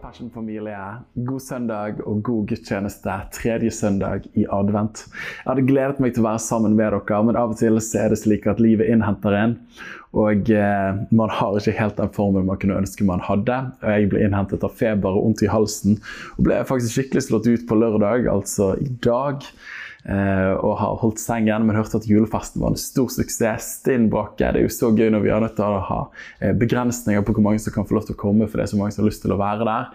Passion-familie, god søndag og god gudstjeneste tredje søndag i advent. Jeg hadde gledet meg til å være sammen med dere, men av og til er det slik at livet innhenter en. Og eh, man har ikke helt den formen man kunne ønske man hadde. Og jeg ble innhentet av feber og vondt i halsen, og ble faktisk skikkelig slått ut på lørdag, altså i dag. Eh, og har holdt sengen, men hørte at julefesten var en stor suksess. Stinn brakke. Det er jo så gøy når vi er nødt til å ha eh, begrensninger på hvor mange som kan få lov til å komme, for det er så mange som har lyst til å være der.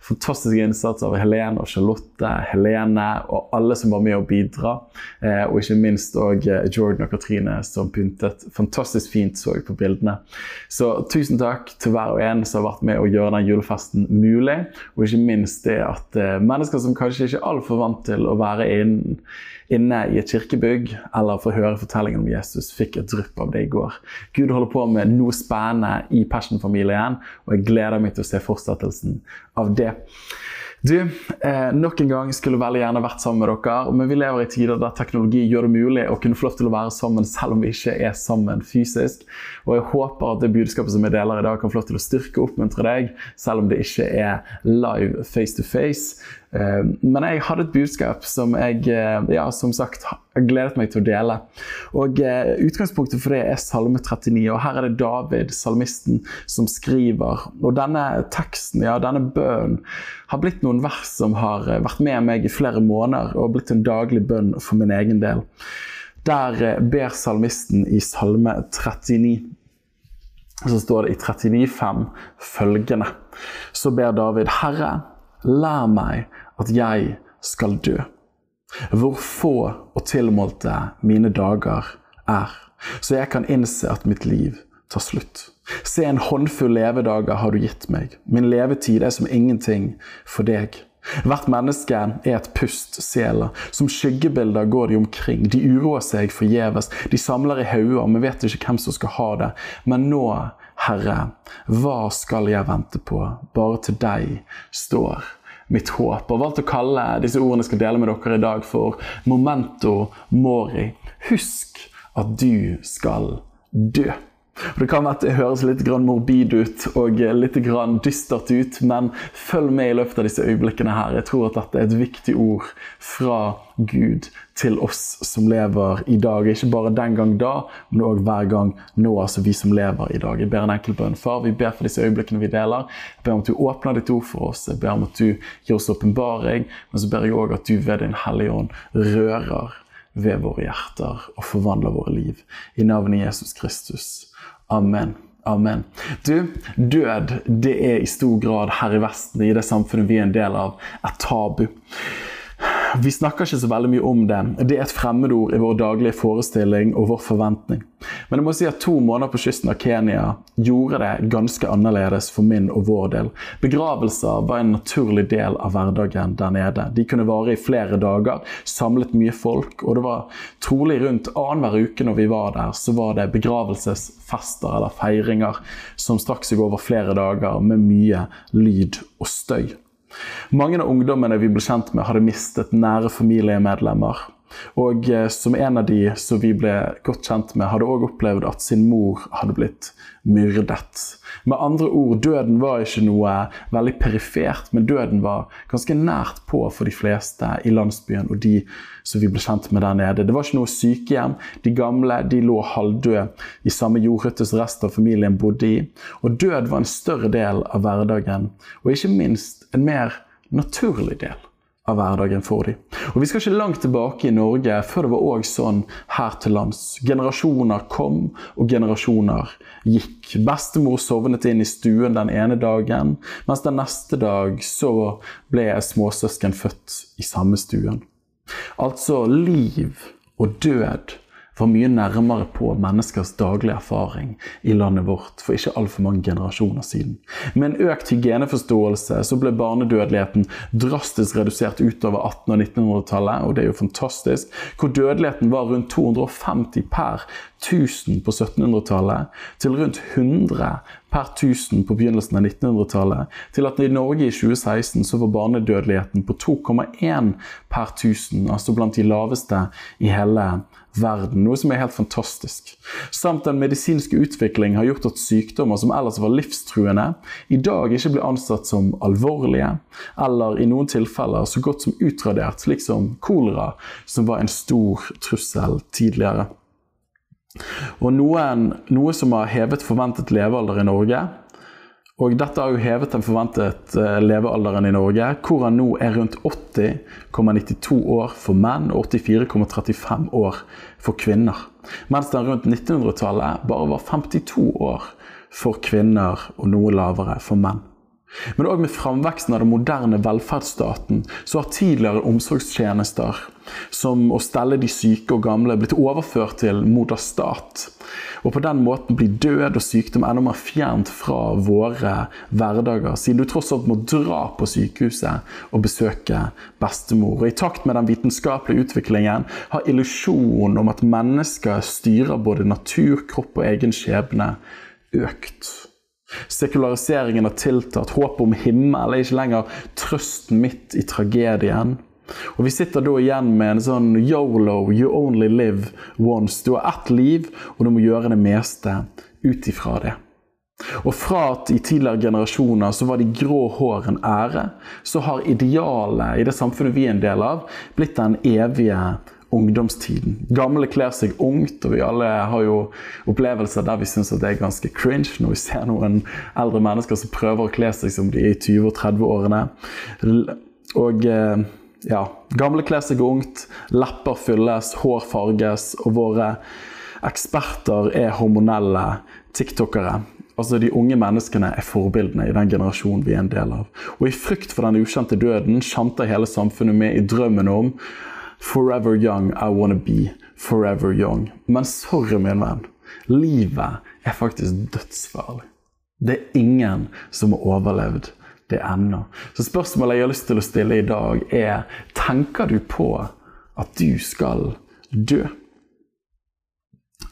Fantastisk innsats av Helene og Charlotte, Helene og alle som var med å bidra. Eh, og ikke minst òg Jordan og Katrine som pyntet fantastisk fint så på bildene. Så tusen takk til hver og en som har vært med å gjøre den julefesten mulig. Og ikke minst det at mennesker som kanskje ikke er altfor vant til å være innen inne i et kirkebygg eller få høre fortellingen om Jesus, fikk et drypp av det i går. Gud holder på med noe spennende i Passion-familien, og jeg gleder meg til å se fortsettelsen av det. Du, eh, nok en gang skulle veldig gjerne vært sammen med dere, men vi lever i tider der teknologi gjør det mulig å kunne få lov til å være sammen selv om vi ikke er sammen fysisk. Og jeg håper at det budskapet som jeg deler i dag, kan få lov til å styrke og oppmuntre deg, selv om det ikke er live face to face. Eh, men jeg hadde et budskap som jeg eh, ja, som sagt gledet meg til å dele. Og eh, Utgangspunktet for det er Salme 39, og her er det David, salmisten, som skriver. Og denne teksten, ja, denne bønnen, har blitt noen vers som har vært med meg i flere måneder og blitt en daglig bønn for min egen del. Der ber salmisten i Salme 39 så står det i 39,5 følgende. Så ber David, Herre, lær meg at jeg skal dø. Hvor få og tilmålte mine dager er, så jeg kan innse at mitt liv tar slutt. Se, en håndfull levedager har du gitt meg. Min levetid er som ingenting for deg. Hvert menneske er et pust seler. Som skyggebilder går de omkring. De uroer seg forgjeves. De samler i hauger, men vet ikke hvem som skal ha det. Men nå, Herre, hva skal jeg vente på? Bare til deg står mitt håp. Og valgt å kalle disse ordene jeg skal dele med dere i dag, for momento mori. Husk at du skal dø. Det kan være at det høres litt morbid ut og litt dystert ut, men følg med i løpet av disse øyeblikkene her. Jeg tror at dette er et viktig ord fra Gud til oss som lever i dag. Ikke bare den gang da, men òg hver gang nå, altså vi som lever i dag. Jeg ber en enkel bønn. Far, vi ber for disse øyeblikkene vi deler. Jeg ber om at du åpner ditt ord for oss. Jeg ber om at du gir oss åpenbaring, men så ber jeg òg at du ved Din Hellige Ånd rører ved våre hjerter og forvandler våre liv. I navnet Jesus Kristus. Amen. Amen. Du, død det er i stor grad her i Vesten, i det samfunnet vi er en del av, et tabu. Vi snakker ikke så veldig mye om det. Det er et fremmedord i vår daglige forestilling og vår forventning. Men jeg må si at to måneder på kysten av Kenya gjorde det ganske annerledes for min og vår del. Begravelser var en naturlig del av hverdagen der nede. De kunne vare i flere dager, samlet mye folk, og det var trolig rundt annenhver uke når vi var der, så var det begravelsesfester eller feiringer som strakk seg over flere dager med mye lyd og støy. Mange av ungdommene vi ble kjent med, hadde mistet nære familiemedlemmer. Og eh, som en av de som vi ble godt kjent med, hadde òg opplevd at sin mor hadde blitt myrdet. Med andre ord, døden var ikke noe veldig perifert, men døden var ganske nært på for de fleste i landsbyen og de som vi ble kjent med der nede. Det var ikke noe sykehjem. De gamle de lå halvdøde i samme jordhytte som resten av familien bodde i. Og død var en større del av hverdagen, og ikke minst en mer naturlig del av hverdagen for dem. Og Vi skal ikke langt tilbake i Norge før det var òg sånn her til lands. Generasjoner kom, og generasjoner gikk. Bestemor sovnet inn i stuen den ene dagen, mens den neste dag så ble småsøsken født i samme stuen. Altså liv og død var mye nærmere på menneskers daglige erfaring i landet vårt for ikke altfor mange generasjoner siden. Med en økt hygieneforståelse så ble barnedødeligheten drastisk redusert utover 1800- og 1900-tallet, og det er jo fantastisk, hvor dødeligheten var rundt 250 per 1000 på 1700-tallet, til rundt 100 per 1000 på begynnelsen av 1900-tallet, til at i Norge i 2016 så var barnedødeligheten på 2,1 per 1000, altså blant de laveste i hele verden, noe som er helt fantastisk. Samt den medisinske utvikling har gjort at sykdommer som ellers var livstruende, i dag ikke blir ansett som alvorlige, eller i noen tilfeller så godt som utradert, slik som kolera, som var en stor trussel tidligere. Og noen, noe som har hevet forventet levealder i Norge, og dette har jo hevet den forventet eh, levealderen i Norge, hvor han nå er rundt 80,92 år for menn og 84,35 år for kvinner. Mens den rundt 1900-tallet bare var 52 år for kvinner og noe lavere for menn. Men òg med framveksten av den moderne velferdsstaten så har tidligere omsorgstjenester, som å stelle de syke og gamle, blitt overført til moder stat. Og på den måten blir død og sykdom enda mer fjernt fra våre hverdager, siden du tross alt må dra på sykehuset og besøke bestemor. Og I takt med den vitenskapelige utviklingen har illusjonen om at mennesker styrer både natur, kropp og egen skjebne, økt. Sekulariseringen har tiltatt. Håpet om himmel er ikke lenger trøsten midt i tragedien. Og Vi sitter da igjen med en sånn yolo, you only live once. Du har ett liv, og du må gjøre det meste ut ifra det. Og fra at i tidligere generasjoner så var de grå hår en ære, så har idealet i det samfunnet vi er en del av, blitt den evige ungdomstiden. Gamle kler seg ungt, og vi alle har jo opplevelser der vi syns det er ganske cringe når vi ser noen eldre mennesker som prøver å kle seg som de er i 20- og 30-årene. Og eh, ja, gamle kler seg ungt, lepper fylles, hår farges, og våre eksperter er hormonelle tiktokere. Altså De unge menneskene er forbildene i den generasjonen vi er en del av. Og i frykt for den ukjente døden sjanter hele samfunnet med i drømmen om Forever young, I wanna be forever young. Men sorry, min venn. Livet er faktisk dødsfarlig. Det er ingen som har overlevd det ennå. Så spørsmålet jeg har lyst til å stille i dag, er Tenker du på at du skal dø?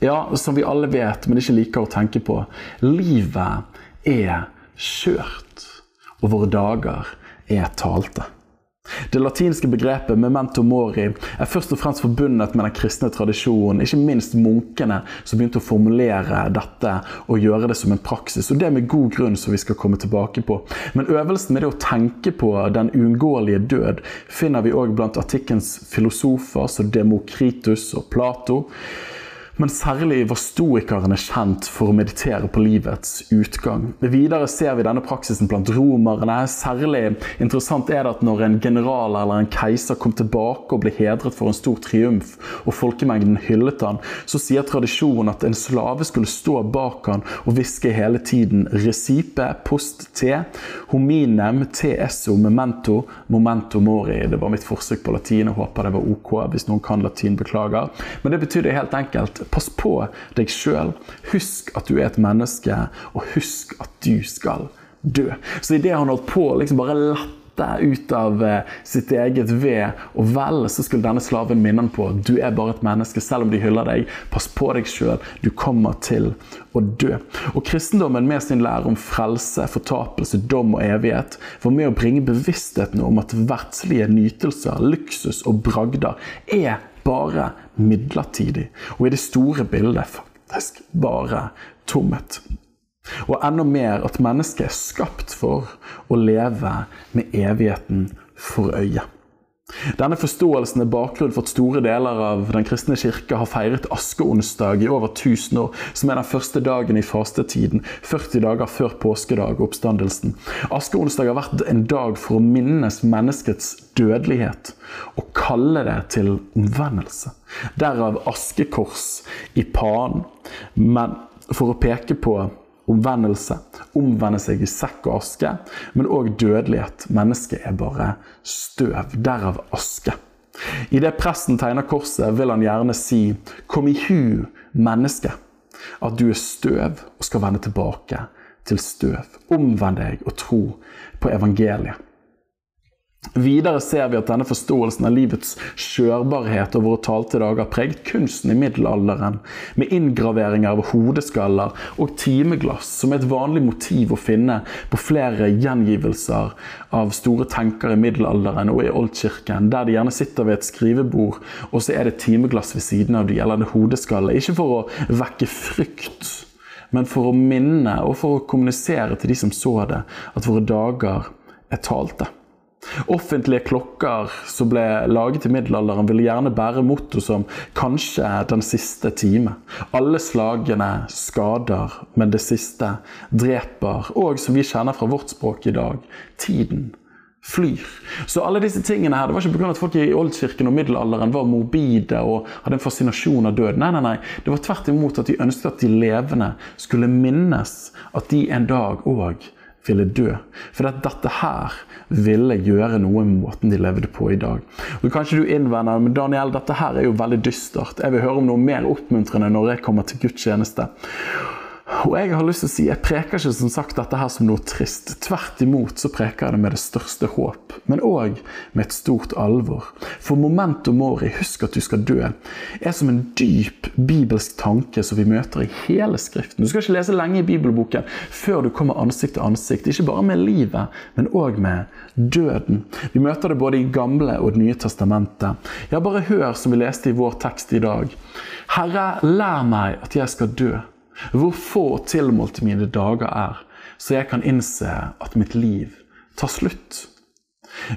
Ja, som vi alle vet, men ikke liker å tenke på. Livet er skjørt, og våre dager er talte. Det latinske begrepet 'memento mori' er først og fremst forbundet med den kristne tradisjonen. Ikke minst munkene som begynte å formulere dette og gjøre det som en praksis. Og det med god grunn, som vi skal komme tilbake på. Men øvelsen med det å tenke på den uunngåelige død finner vi òg blant artikkens filosofer som Demokritus og Plato. Men særlig var stoikerne kjent for å meditere på livets utgang. Videre ser vi denne praksisen blant romerne. Særlig interessant er det at når en general eller en keiser kom tilbake og ble hedret for en stor triumf, og folkemengden hyllet han, så sier tradisjonen at en slave skulle stå bak han og hviske hele tiden 'recipe post te, hominem te esso memento momento mori'. Det var mitt forsøk på latin, og håper det var ok hvis noen kan latin. Beklager. Men det betydde helt enkelt Pass på deg sjøl. Husk at du er et menneske, og husk at du skal dø. Så idet han holdt på liksom bare lette ut av eh, sitt eget ved og vel, så skulle denne slaven minne ham på du er bare et menneske, selv om de hyller deg. Pass på deg sjøl. Du kommer til å dø. Og Kristendommen med sin lære om frelse, fortapelse, dom og evighet var med å bringe bevisstheten om at verdslige nytelser, luksus og bragder er bare midlertidig. Og i det store bildet faktisk bare tomhet. Og enda mer at mennesket er skapt for å leve med evigheten for øye. Denne forståelsen er bakgrunn for at store deler av Den kristne kirke har feiret askeonsdag i over 1000 år, som er den første dagen i fastetiden, 40 dager før påskedag oppstandelsen. Askeonsdag har vært en dag for å minnes menneskets dødelighet og kalle det til omvendelse. Derav askekors i panen, men for å peke på omvendelse. Omvende seg i sekk og aske, men òg dødelighet. Mennesket er bare støv. Derav aske. I det presten tegner korset, vil han gjerne si 'Kom i hu, menneske', at du er støv og skal vende tilbake til støv. Omvend deg og tro på evangeliet. Videre ser vi at denne forståelsen av livets skjørbarhet og våre talte dager preget kunsten i middelalderen, med inngraveringer av hodeskaller og timeglass som et vanlig motiv å finne på flere gjengivelser av store tenkere i middelalderen og i oldkirken, der de gjerne sitter ved et skrivebord, og så er det timeglass ved siden av de, eller hodeskalle. Ikke for å vekke frykt, men for å minne og for å kommunisere til de som så det, at våre dager er talte. Offentlige klokker som ble laget i middelalderen, ville gjerne bære motto som 'kanskje den siste time'. Alle slagene skader, men det siste dreper. Og som vi kjenner fra vårt språk i dag tiden flyr. Så alle disse tingene her, Det var ikke pga. at folk i oldkirken og middelalderen var morbide og hadde en fascinasjon av død. Nei, nei, nei. Det var tvert imot at de ønsket at de levende skulle minnes at de en dag òg ville dø. For dette her ville gjøre noe med måten de levde på i dag. Og Kanskje du innvender men Daniel, dette her er jo veldig dystert. Jeg vil høre om noe mer oppmuntrende når jeg kommer til gudstjeneste. Og jeg har lyst til å si, jeg preker ikke som sagt dette her som noe trist. Tvert imot så preker jeg det med det største håp, men òg med et stort alvor. For momentum mori, husk at du skal dø, er som en dyp bibelsk tanke som vi møter i hele Skriften. Du skal ikke lese lenge i bibelboken før du kommer ansikt til ansikt, ikke bare med livet, men òg med døden. Vi møter det både i Gamle og Det nye testamentet. Ja, bare hør som vi leste i vår tekst i dag. Herre, lær meg at jeg skal dø hvor få tilmålte mine dager er, så jeg kan innse at mitt liv tar slutt.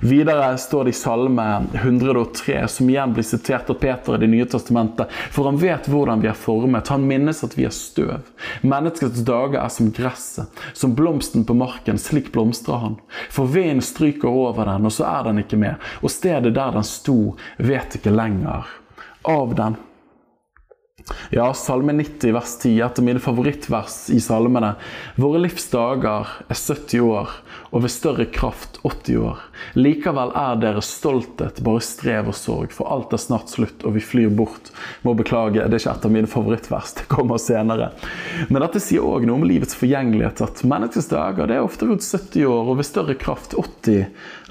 Videre står det i Salme 103, som igjen blir sitert av Peter i Det nye testamentet. For han vet hvordan vi er formet, han minnes at vi er støv. Menneskets dager er som gresset, som blomsten på marken, slik blomstrer han. For vinden stryker over den, og så er den ikke med, Og stedet der den sto, vet ikke lenger av den. Ja, Salme 90 vers 10 etter mine favorittvers i salmene. Våre livsdager er 70 år, og ved større kraft 80 år. Likevel er deres stolthet bare strev og sorg, for alt er snart slutt, og vi flyr bort. Må beklage, det er ikke et av mine favorittvers, det kommer senere. Men dette sier òg noe om livets forgjengelighet, at menneskets dager det er ofte rundt 70 år, og ved større kraft 80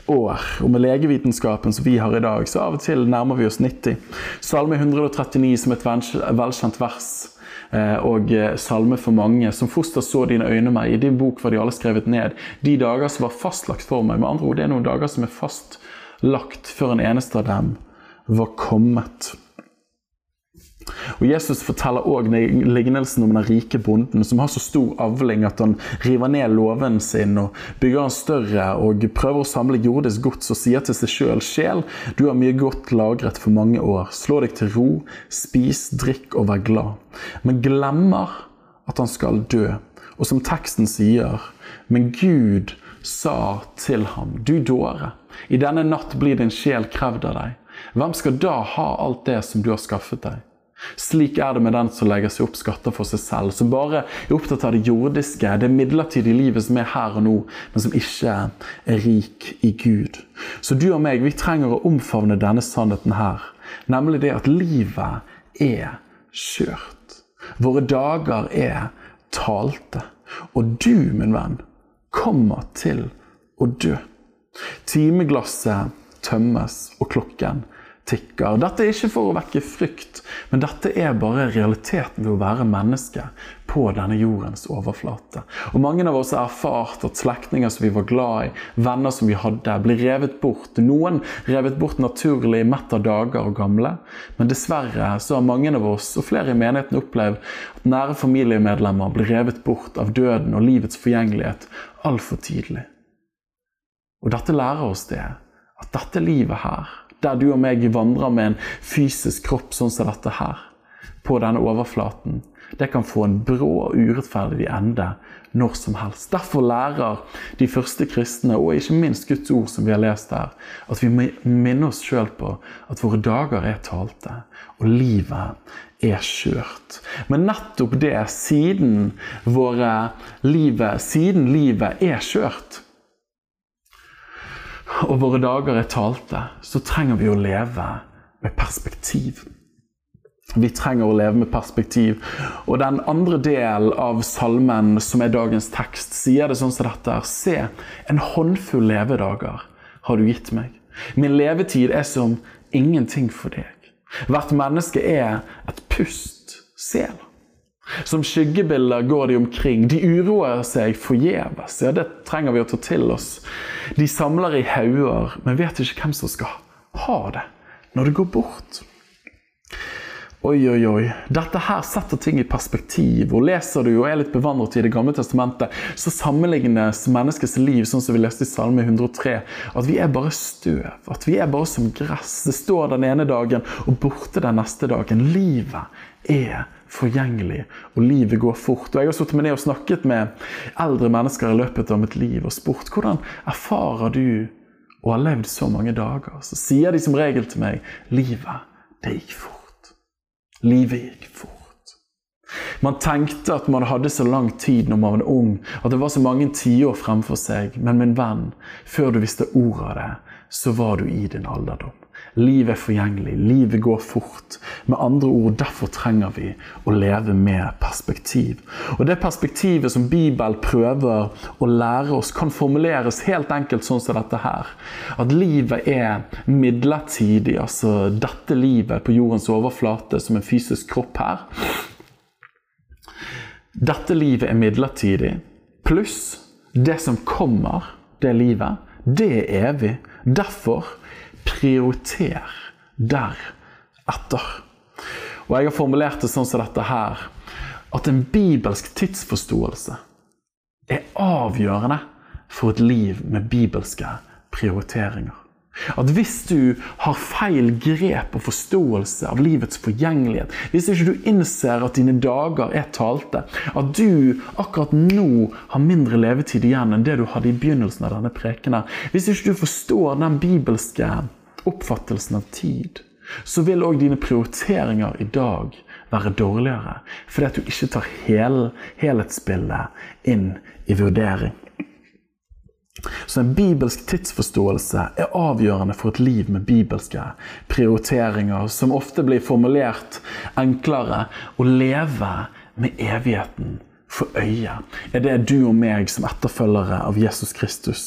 år. Og med legevitenskapen som vi har i dag, så av og til nærmer vi oss 90. Salme 139 som et velkjent vers. Eh, og eh, salme for mange. Som foster så dine øyne meg. I din bok var de alle skrevet ned. De dager som var fastlagt for meg. Med andre ord, det er noen dager som er fastlagt før en eneste av dem var kommet. Og Jesus forteller òg lignelsen om den rike bonden som har så stor avling at han river ned låven sin og bygger den større og prøver å samle jordisk gods og sier til seg sjøl sjel, du har mye godt lagret for mange år. Slå deg til ro, spis, drikk og vær glad. Men glemmer at han skal dø. Og som teksten sier, men Gud sa til ham, du dåre, i denne natt blir din sjel krevd av deg. Hvem skal da ha alt det som du har skaffet deg? Slik er det med den som legger seg opp skatter for seg selv, som bare er opptatt av det jordiske, det midlertidige livet som er her og nå, men som ikke er rik i Gud. Så du og meg, vi trenger å omfavne denne sannheten her, nemlig det at livet er skjørt. Våre dager er talte. Og du, min venn, kommer til å dø. Timeglasset tømmes, og klokken tikker. Dette er ikke for å vekke frykt, men dette er bare realiteten ved å være menneske på denne jordens overflate. Og Mange av oss har erfart at slektninger som vi var glad i, venner som vi hadde, blir revet bort. Noen revet bort naturlig mett av dager og gamle, men dessverre så har mange av oss, og flere i menigheten, opplevd at nære familiemedlemmer blir revet bort av døden og livets forgjengelighet altfor tidlig. Og dette lærer oss det, at dette livet her der du og meg vandrer med en fysisk kropp sånn som dette her, på denne overflaten, det kan få en brå og urettferdig ende når som helst. Derfor lærer de første kristne, og ikke minst Guds ord som vi har lest her, at vi må minne oss sjøl på at våre dager er talte, og livet er skjørt. Men nettopp det, siden våre livet, siden livet er skjørt, og våre dager er talte, så trenger vi å leve med perspektiv. Vi trenger å leve med perspektiv. Og den andre del av salmen, som er dagens tekst, sier det sånn som dette. Se, en håndfull levedager har du gitt meg. Min levetid er som ingenting for deg. Hvert menneske er et pust sel. Som skyggebilder går de omkring. De uroer seg forgjeves. Ja, det trenger vi å ta til oss. De samler i hauger, men vet ikke hvem som skal ha det når det går bort. Oi, oi, oi. Dette her setter ting i perspektiv. og Leser du og er litt bevandret i Det gamle testamentet, så sammenlignes menneskets liv sånn som vi leste i Salme 103, at vi er bare støv. At vi er bare som gress. Det står den ene dagen og borte den neste dagen. Livet er forgjengelig, og livet går fort. Og Jeg har satt meg ned og snakket med eldre mennesker i løpet av mitt liv og spurt hvordan erfarer du å ha levd så mange dager. Så sier de som regel til meg livet, det gikk fort. Livet gikk fort. Man tenkte at man hadde så lang tid når man var ung, at det var så mange tiår fremfor seg. Men min venn, før du visste ordet av det, så var du i din alderdom. Livet er forgjengelig, livet går fort. Med andre ord, derfor trenger vi å leve med perspektiv. Og det perspektivet som Bibelen prøver å lære oss, kan formuleres helt enkelt sånn som dette her. At livet er midlertidig. Altså dette livet på jordens overflate som en fysisk kropp her. Dette livet er midlertidig. Pluss det som kommer, det livet, det er evig. Derfor prioriter deretter. Og jeg har formulert det sånn som dette her at en bibelsk tidsforståelse er avgjørende for et liv med bibelske prioriteringer. At hvis du har feil grep og forståelse av livets forgjengelighet, hvis ikke du innser at dine dager er talte, at du akkurat nå har mindre levetid igjen enn det du hadde i begynnelsen av denne prekenen, hvis ikke du forstår den bibelske oppfattelsen av tid, så vil òg dine prioriteringer i dag være dårligere, fordi at du ikke tar hel, helhetsbildet inn i vurdering. Så en bibelsk tidsforståelse er avgjørende for et liv med bibelske prioriteringer, som ofte blir formulert enklere å leve med evigheten for øye, er det du og meg som etterfølgere av Jesus Kristus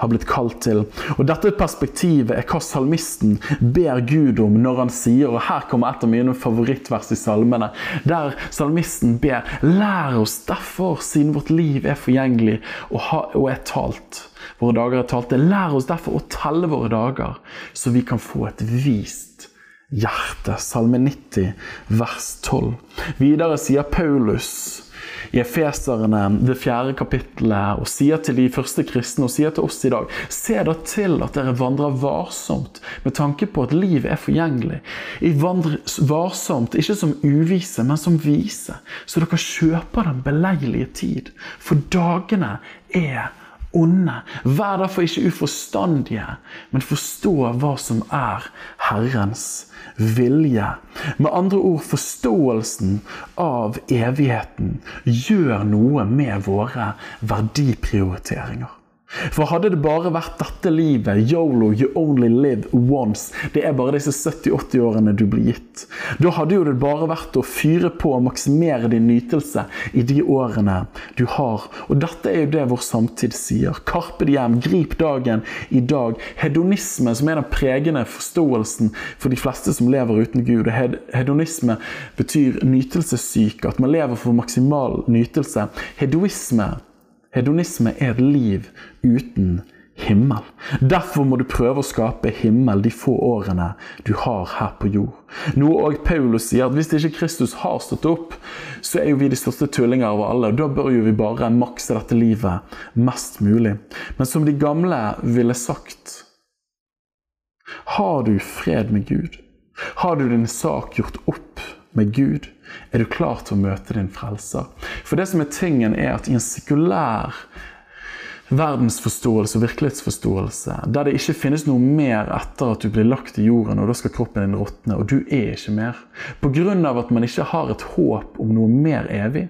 har blitt kalt til. Og Dette perspektivet er hva salmisten ber Gud om når han sier, og her kommer et av mine favorittvers i salmene, der salmisten ber Lær oss derfor, siden vårt liv er forgjengelig og, er talt Våre dager er talte. Lær oss derfor å telle våre dager, så vi kan få et vist hjerte. Salme 90, vers 12. Videre sier Paulus i Efeserne, det fjerde kapittelet, og sier til de første kristne og sier til oss i dag Se da til at dere vandrer varsomt med tanke på at livet er forgjengelig. I vandr varsomt, ikke som uvise, men som vise, så dere kjøper den beleilige tid. For dagene er onde. Vær derfor ikke uforstandige, men forstå hva som er Herrens vilje. Med andre ord forståelsen av evigheten gjør noe med våre verdiprioriteringer. For hadde det bare vært dette livet, yolo, you only live once, det er bare disse 70-80 årene du blir gitt, da hadde jo det bare vært å fyre på og maksimere din nytelse i de årene du har. Og dette er jo det vår samtid sier. Karpe diem, grip dagen i dag. Hedonisme, som er den pregende forståelsen for de fleste som lever uten Gud. Hedonisme betyr nytelsessyke, at man lever for maksimal nytelse. Hedoisme Hedonisme er et liv uten himmel. Derfor må du prøve å skape himmel de få årene du har her på jord. Noe òg Paulus sier, at hvis ikke Kristus har stått opp, så er jo vi de største tullinger av alle. Da bør jo vi bare makse dette livet mest mulig. Men som de gamle ville sagt Har du fred med Gud? Har du din sak gjort opp med Gud? er du klar til å møte din frelser. For det som er tingen, er at i en sekulær verdensforståelse og virkelighetsforståelse, der det ikke finnes noe mer etter at du blir lagt i jorden, og da skal kroppen din råtne, og du er ikke mer, pga. at man ikke har et håp om noe mer evig,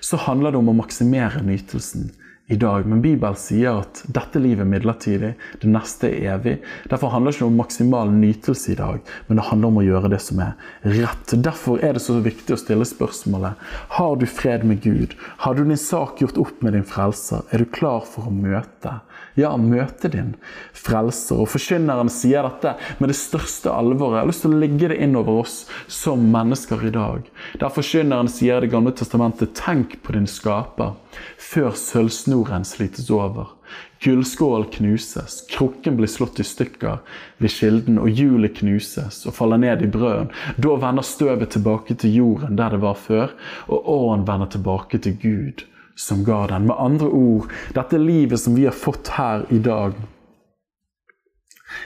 så handler det om å maksimere nytelsen i dag. Men Bibelen sier at dette livet er midlertidig, det neste er evig. Derfor handler det ikke om maksimal nytelse i dag, men det handler om å gjøre det som er rett. Derfor er det så viktig å stille spørsmålet har du fred med Gud. Har du din sak gjort opp med din frelser? Er du klar for å møte? Ja, møte din frelser. Og Forkynneren sier dette med det største alvoret. Jeg har lyst til å legge det inn over oss som mennesker i dag. Der forkynneren sier Det gamle testamentet 'tenk på din skaper' før sølvsnoren slites over. Gullskål knuses, krukken blir slått i stykker ved kilden, og hjulet knuses og faller ned i brøden. Da vender støvet tilbake til jorden der det var før, og åren vender tilbake til Gud som ga den. Med andre ord, dette livet som vi har fått her i dag,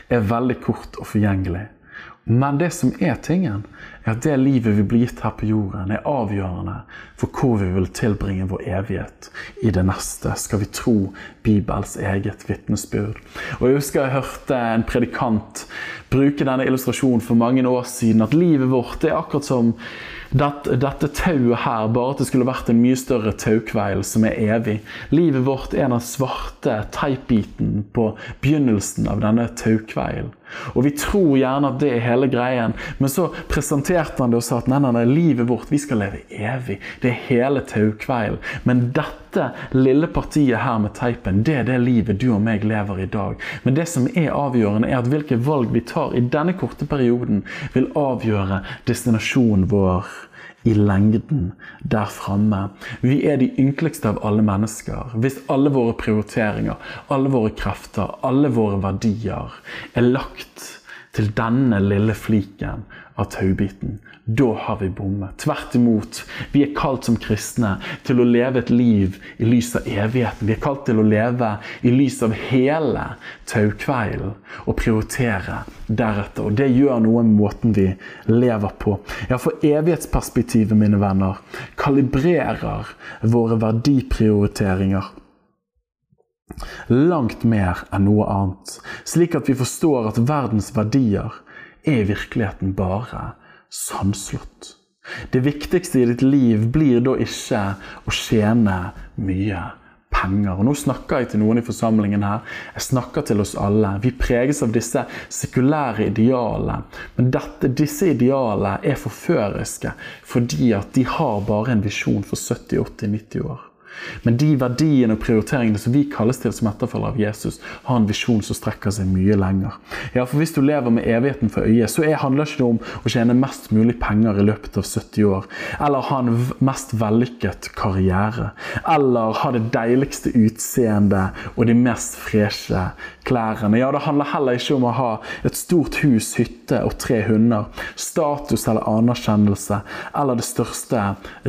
er veldig kort og forgjengelig. Men det som er tingen, er at det livet vi blir gitt her på jorden, er avgjørende for hvor vi vil tilbringe vår evighet i det neste, skal vi tro Bibels eget vitnesbyrd. Og Jeg husker jeg hørte en predikant bruke denne illustrasjonen for mange år siden, at livet vårt er akkurat som dette, dette tauet her, bare at det skulle vært en mye større taukveil som er evig. Livet vårt er den svarte teipbiten på begynnelsen av denne taukveilen. Og vi tror gjerne at det er hele greien, men så presenterte han det og sa at nei, nei, nei, livet vårt, vi skal leve evig. Det er hele taukveilen. Men dette lille partiet her med teipen, det er det livet du og meg lever i dag. Men det som er avgjørende, er at hvilke valg vi tar i denne korte perioden, vil avgjøre destinasjonen vår i lengden der framme. Vi er de ynkeligste av alle mennesker. Hvis alle våre prioriteringer, alle våre krefter, alle våre verdier er lagt til denne lille fliken av taubiten, da har vi bommet. Tvert imot. Vi er kalt som kristne til å leve et liv i lys av evigheten. Vi er kalt til å leve i lys av hele taukveilen og prioritere deretter. Og det gjør noe med måten vi lever på. Ja, for evighetsperspektivet, mine venner, kalibrerer våre verdiprioriteringer langt mer enn noe annet, slik at vi forstår at verdens verdier er i virkeligheten bare sannslått. Det viktigste i ditt liv blir da ikke å tjene mye penger. Og Nå snakker jeg til noen i forsamlingen her. Jeg snakker til oss alle. Vi preges av disse sekulære idealene. Men dette, disse idealene er forføriske fordi at de har bare en visjon for 70, 80, 90 år. Men de verdiene og prioriteringene som vi kalles til som etterfølgere av Jesus, har en visjon som strekker seg mye lenger. Ja, for Hvis du lever med evigheten for øyet, så er, handler ikke det om å tjene mest mulig penger i løpet av 70 år, eller ha en mest vellykket karriere, eller ha det deiligste utseendet og de mest freshe klærne. Ja, det handler heller ikke om å ha et stort hus, hytte og tre hunder, status eller anerkjennelse, eller det største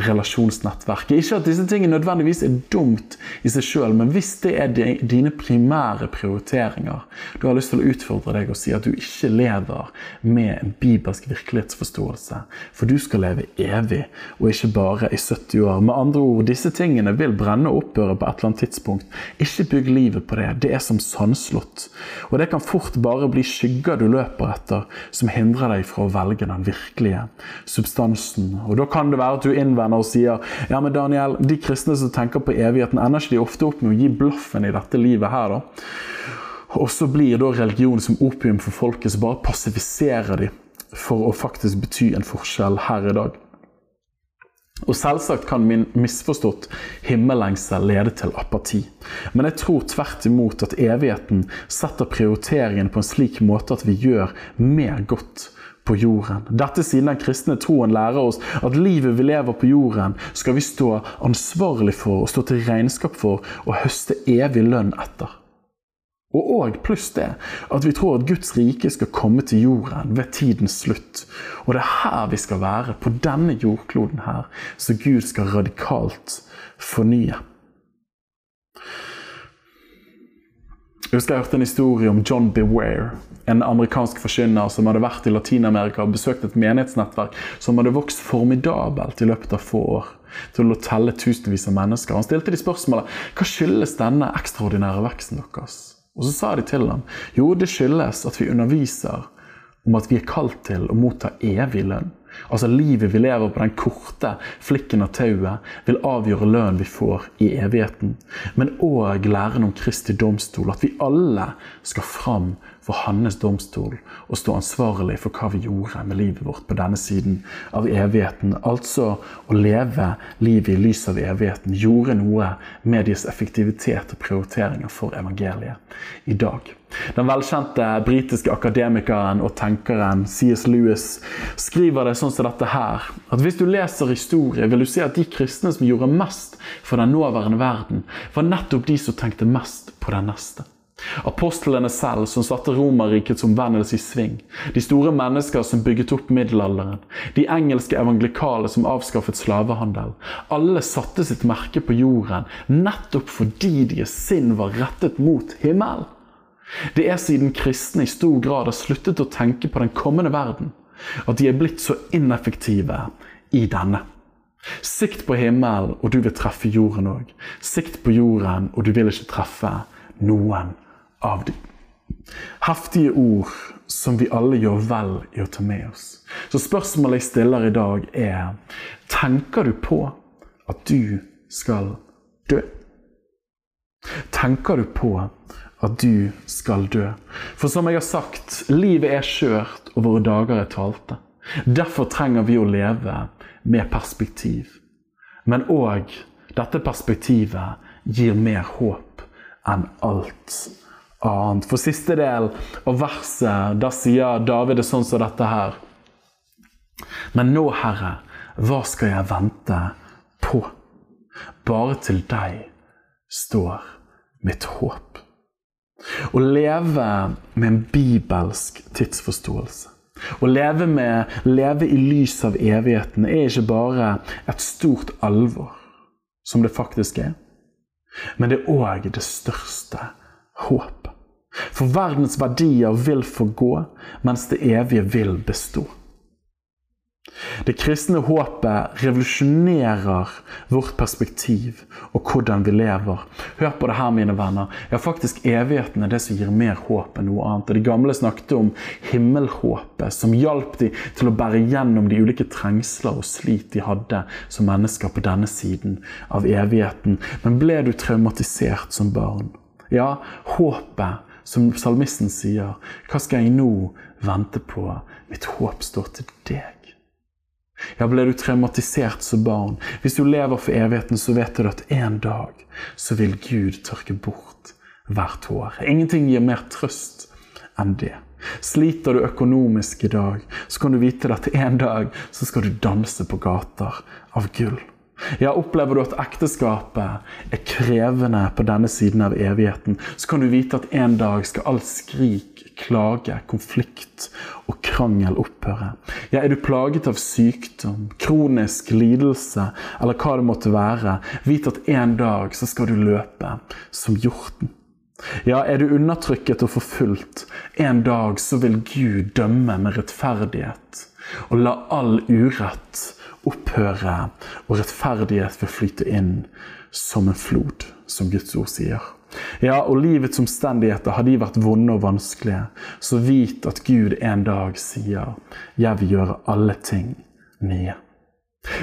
relasjonsnettverket. Ikke at disse tingene nødvendigvis nødvendigvis er dumt i seg sjøl, men hvis det er dine primære prioriteringer, du har lyst til å utfordre deg og si at du ikke lever med en bibelsk virkelighetsforståelse, for du skal leve evig, og ikke bare i 70 år. Med andre ord, disse tingene vil brenne og opphøre på et eller annet tidspunkt. Ikke bygg livet på det. Det er som sandslått. Og det kan fort bare bli skygger du løper etter, som hindrer deg fra å velge den virkelige substansen. Og da kan det være at du innvender og sier ja, men Daniel, de kristne som tenker tenker på evigheten, ender ikke de ofte opp med å gi blaffen i dette livet her, da. Og så blir da religion som opium for folket, som bare passifiserer de for å faktisk bety en forskjell her i dag. Og Selvsagt kan min misforstått himmellengsel lede til apati. Men jeg tror tvert imot at evigheten setter prioriteringen på en slik måte at vi gjør mer godt på jorden. Dette siden den kristne troen lærer oss at livet vi lever på jorden, skal vi stå ansvarlig for og stå til regnskap for og høste evig lønn etter. Og òg pluss det at vi tror at Guds rike skal komme til jorden ved tidens slutt. Og det er her vi skal være, på denne jordkloden her, så Gud skal radikalt fornye. Jeg husker jeg hørte en historie om John Beware, en amerikansk forkynner som hadde vært i Latin-Amerika og besøkt et menighetsnettverk som hadde vokst formidabelt i løpet av få år. Til å telle tusenvis av mennesker. Han stilte de spørsmålet hva skyldes denne ekstraordinære veksten deres. Og så sa de til ham jo, det skyldes at vi underviser om at vi er kalt til å motta evig lønn. Altså livet vi lever på den korte flikken av tauet, vil avgjøre lønnen vi får i evigheten. Men òg læren om Kristi domstol, at vi alle skal fram for hans domstol og stå ansvarlig for hva vi gjorde med livet vårt på denne siden av evigheten. Altså å leve livet i lys av evigheten gjorde noe med deres effektivitet og prioriteringer for evangeliet i dag. Den velkjente britiske akademikeren og tenkeren C.S. Lewis skriver det sånn som dette her. At hvis du leser historie, vil du se at de kristne som gjorde mest for den nåværende verden, var nettopp de som tenkte mest på den neste. Apostlene selv, som satte Romerrikets omvendelse i sving. De store mennesker som bygget opp middelalderen. De engelske evangelikale som avskaffet slavehandel. Alle satte sitt merke på jorden nettopp fordi deres sinn var rettet mot himmelen. Det er siden kristne i stor grad har sluttet å tenke på den kommende verden, at de er blitt så ineffektive i denne. Sikt på himmelen, og du vil treffe jorden òg. Sikt på jorden, og du vil ikke treffe noen av dem. Heftige ord som vi alle gjør vel i å ta med oss. Så spørsmålet jeg stiller i dag, er Tenker du på at du skal dø? Tenker du på at du skal dø? For som jeg har sagt, livet er skjørt, og våre dager er talte. Derfor trenger vi å leve med perspektiv. Men òg dette perspektivet gir mer håp enn alt annet. For siste del av verset, da sier David det sånn som dette her. Men nå, Herre, hva skal jeg vente på? Bare til deg står mitt håp. Å leve med en bibelsk tidsforståelse, å leve, med, leve i lys av evigheten, er ikke bare et stort alvor, som det faktisk er, men det er òg det største håpet. For verdens verdier vil forgå, mens det evige vil bestå. Det kristne håpet revolusjonerer vårt perspektiv og hvordan vi lever. Hør på det her, mine venner. Ja, faktisk Evigheten er det som gir mer håp enn noe annet. Og De gamle snakket om himmelhåpet, som hjalp dem til å bære gjennom de ulike trengsler og slit de hadde som mennesker på denne siden av evigheten. Men ble du traumatisert som barn? Ja, håpet som salmisten sier, hva skal jeg nå vente på? Mitt håp står til deg. Ja, ble du traumatisert som barn? Hvis du lever for evigheten, så vet du at en dag så vil Gud tørke bort hvert tåre. Ingenting gir mer trøst enn det. Sliter du økonomisk i dag, så kan du vite at en dag så skal du danse på gater av gull. Ja, Opplever du at ekteskapet er krevende på denne siden av evigheten, så kan du vite at en dag skal alt skrik, klage, konflikt og krangel opphøre. Ja, Er du plaget av sykdom, kronisk lidelse eller hva det måtte være, vit at en dag så skal du løpe som hjorten. Ja, er du undertrykket og forfulgt, en dag så vil Gud dømme med rettferdighet og la all urett opphøre, og rettferdighet vil flyte inn som en flod, som Guds ord sier. Ja, og livets omstendigheter, har de vært vonde og vanskelige, så vit at Gud en dag sier 'Jeg vil gjøre alle ting nye'.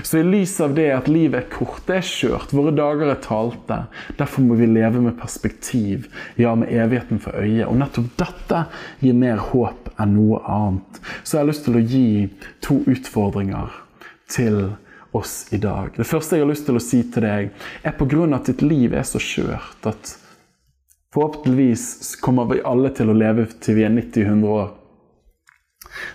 Så i lys av det at livet er kort, det er skjørt, våre dager er talte, derfor må vi leve med perspektiv, ja, med evigheten for øye. Og nettopp dette gir mer håp enn noe annet. Så jeg har lyst til å gi to utfordringer til oss i dag. Det første jeg har lyst til å si til deg, er på grunn av at ditt liv er så skjørt at forhåpentligvis kommer vi alle til å leve til vi er 90-100 år.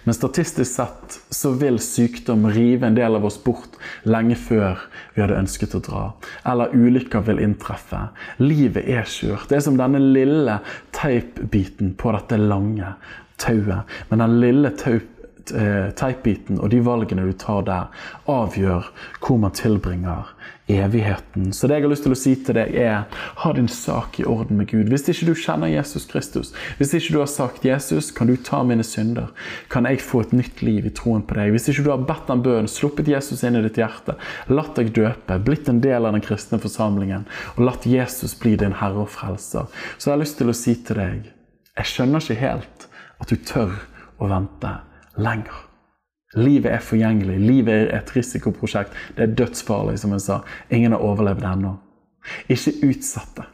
Men statistisk sett så vil sykdom rive en del av oss bort lenge før vi hadde ønsket å dra. Eller ulykker vil inntreffe. Livet er skjørt. Det er som denne lille teipbiten på dette lange tauet. Men den lille eh, teipbiten og de valgene du tar der, avgjør hvor man tilbringer evigheten. Så det jeg har lyst til å si til deg, er ha din sak i orden med Gud. Hvis ikke du kjenner Jesus Kristus, hvis ikke du har sagt 'Jesus, kan du ta mine synder', kan jeg få et nytt liv i troen på deg. Hvis ikke du har bedt den bønnen, sluppet Jesus inn i ditt hjerte, latt deg døpe, blitt en del av den kristne forsamlingen, og latt Jesus bli din herre og frelser, så jeg har lyst til å si til deg jeg skjønner ikke helt at du tør å vente lenger. Livet er forgjengelig. Livet er et risikoprosjekt. Det er dødsfarlig, som jeg sa. Ingen har overlevd ennå. Ikke utsett det.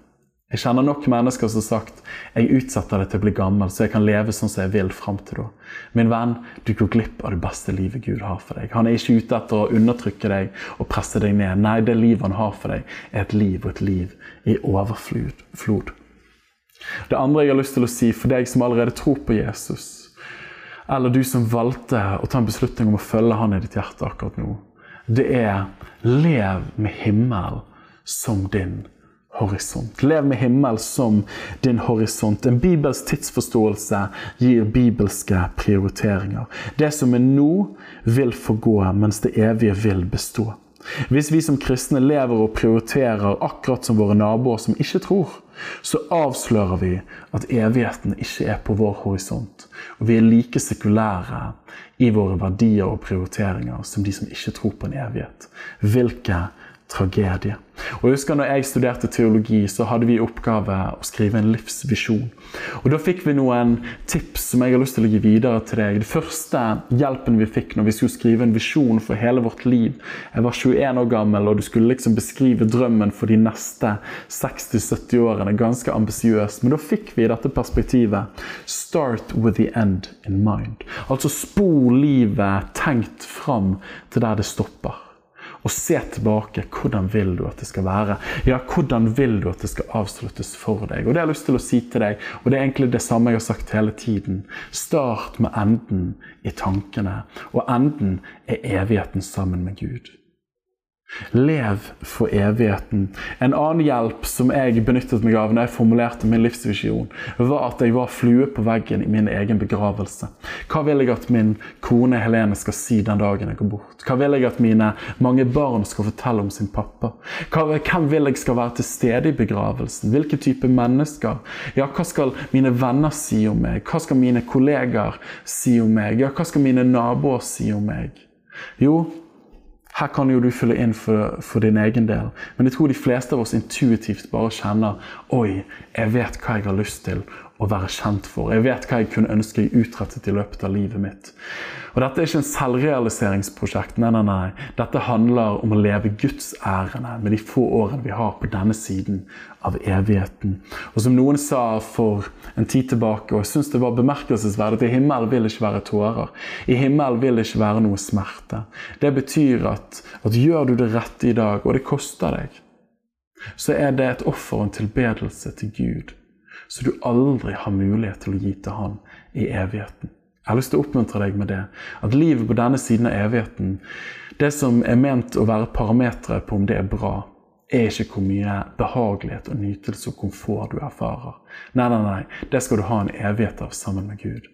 Jeg kjenner nok mennesker som har sagt jeg utsetter det til å bli gammel, så jeg kan leve sånn som jeg vil fram til da. Min venn, du går glipp av det beste livet Gud har for deg. Han er ikke ute etter å undertrykke deg og presse deg ned. Nei, det livet han har for deg, er et liv og et liv i overflod. Det andre jeg har lyst til å si for deg som allerede tror på Jesus, eller du som valgte å ta en beslutning om å følge han i ditt hjerte akkurat nå, det er lev med himmel som din horisont. Lev med himmel som din horisont. En bibelsk tidsforståelse gir bibelske prioriteringer. Det som er nå, vil forgå, mens det evige vil bestå. Hvis vi som kristne lever og prioriterer akkurat som våre naboer som ikke tror, så avslører vi at evigheten ikke er på vår horisont. Og vi er like sekulære i våre verdier og prioriteringer som de som ikke tror på en evighet. Hvilke tragedie. Og jeg husker når jeg studerte teologi, så hadde vi i oppgave å skrive en livsvisjon. Og Da fikk vi noen tips som jeg har lyst til å gi videre til deg. Det første hjelpen vi fikk når vi skulle skrive en visjon for hele vårt liv Jeg var 21 år gammel, og du skulle liksom beskrive drømmen for de neste 60-70 årene. Ganske ambisiøst. Men da fikk vi dette perspektivet. Start with the end in mind. Altså spor livet tenkt fram til der det stopper og se tilbake. Hvordan vil du at det skal være? Ja, hvordan vil du at det skal avsluttes for deg? Og Det har jeg lyst til å si til deg, og det er egentlig det samme jeg har sagt hele tiden. Start med enden i tankene, og enden er evigheten sammen med Gud. Lev for evigheten. En annen hjelp som jeg benyttet meg av når jeg formulerte min livsvisjon, var at jeg var flue på veggen i min egen begravelse. Hva vil jeg at min kone Helene skal si den dagen jeg går bort? Hva vil jeg at mine mange barn skal fortelle om sin pappa? hvem vil jeg skal være til stede i begravelsen? Hvilke type mennesker? Ja, hva skal mine venner si om meg? Hva skal mine kolleger si om meg? Ja, hva skal mine naboer si om meg? Jo, her kan jo du fylle inn for, for, din egen del. Men jeg tror de fleste av oss intuitivt bare kjenner Oi, jeg vet hva jeg har lyst til å være kjent for. Jeg vet hva jeg kunne ønske jeg utrettet i løpet av livet mitt. Og Dette er ikke en selvrealiseringsprosjekt. Nei, nei, nei. Dette handler om å leve Guds ærende med de få årene vi har på denne siden av evigheten. Og som noen sa for en tid tilbake, og jeg syns det var bemerkelsesverdig, at i himmelen vil ikke være tårer. I himmelen vil ikke være noe smerte. Det betyr at, at gjør du det rette i dag, og det koster deg, så er det et offer og en tilbedelse til Gud så du aldri har mulighet til å gi til Han i evigheten. Jeg har lyst til å oppmuntre deg med det. At livet på denne siden av evigheten, det som er ment å være parameteret på om det er bra, er ikke hvor mye behagelighet og nytelse og komfort du erfarer. Nei, nei, nei. Det skal du ha en evighet av sammen med Gud.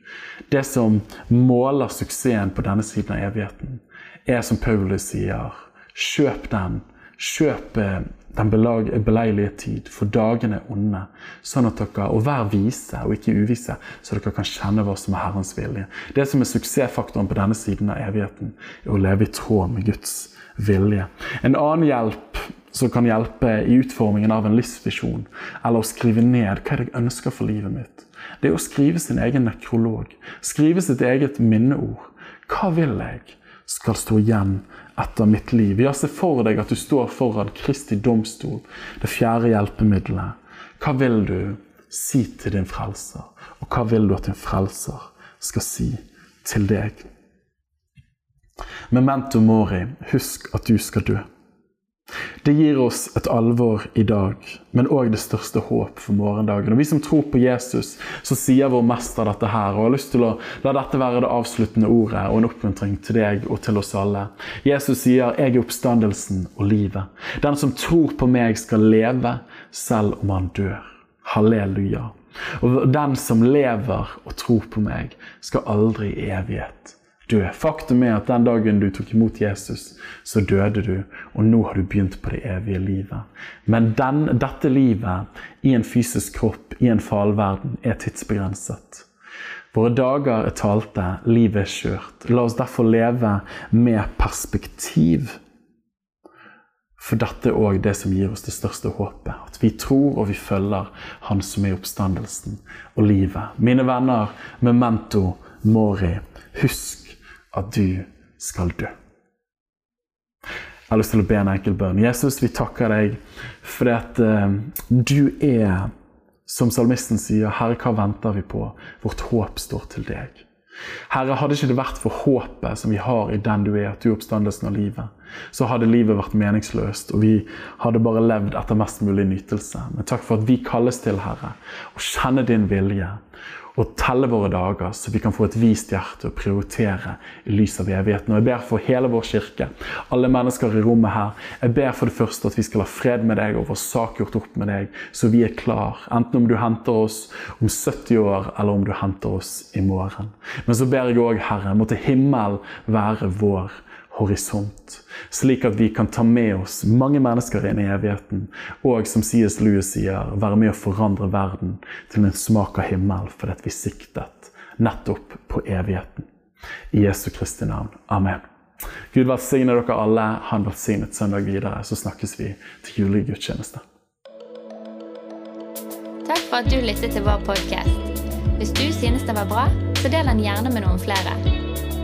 Det som måler suksessen på denne siden av evigheten, er som Paulus sier, kjøp den. Kjøp den beleilige tid, for dagene er onde. Sånn at dere, og vær vise og ikke uvise, så dere kan kjenne hva som er Herrens vilje. Det som er suksessfaktoren på denne siden av evigheten, er å leve i tråd med Guds vilje. En annen hjelp som kan hjelpe i utformingen av en livsvisjon, eller å skrive ned hva jeg ønsker for livet mitt, det er å skrive sin egen nekrolog. Skrive sitt eget minneord. Hva vil jeg skal stå igjen etter mitt liv. Ja, se for deg at du står foran Kristi domstol, det fjerde hjelpemiddelet. Hva vil du si til din frelser, og hva vil du at din frelser skal si til deg? Memento mori, husk at du skal dø. Det gir oss et alvor i dag, men òg det største håp for morgendagen. Og Vi som tror på Jesus, så sier vår mester dette her. Og jeg har lyst til å la dette være det avsluttende ordet og en oppmuntring til deg og til oss alle. Jesus sier 'Jeg er oppstandelsen og livet'. Den som tror på meg, skal leve selv om han dør. Halleluja. Og den som lever og tror på meg, skal aldri i evighet dø. Faktum er at den dagen du tok imot Jesus, så døde du, og nå har du begynt på det evige livet. Men den, dette livet i en fysisk kropp, i en falverden, er tidsbegrenset. Våre dager er talte, livet er skjørt. La oss derfor leve med perspektiv. For dette er òg det som gir oss det største håpet. At vi tror og vi følger Han som er oppstandelsen og livet. Mine venner, memento mori. Husk at du skal dø. Jeg har lyst til å be en enkel bønn. Jesus, vi takker deg for at uh, du er, som salmisten sier, Herre, hva venter vi på? Vårt håp står til deg. Herre, hadde ikke det vært for håpet som vi har i den du er, at du er oppstandelsen av livet, så hadde livet vært meningsløst, og vi hadde bare levd etter mest mulig nytelse. Men takk for at vi kalles til, Herre, å kjenne din vilje og telle våre dager, så vi kan få et vist hjerte og prioritere i lys av evigheten. Og Jeg ber for hele vår kirke, alle mennesker i rommet her. Jeg ber for det første at vi skal ha fred med deg og vår sak gjort opp med deg, så vi er klar. Enten om du henter oss om 70 år, eller om du henter oss i morgen. Men så ber jeg òg, Herre, måtte himmel være vår horisont. Slik at vi kan ta med oss mange mennesker inn i evigheten. Og som C.S. Lewis sier, være med å forandre verden til en smak av himmel fordi vi siktet nettopp på evigheten. I Jesu Kristi navn. Amen. Gud velsigne dere alle. Ha en velsignet søndag videre. Så snakkes vi til julegudstjeneste. Takk for at du lyttet til vår podkast. Hvis du synes den var bra, så del den gjerne med noen flere.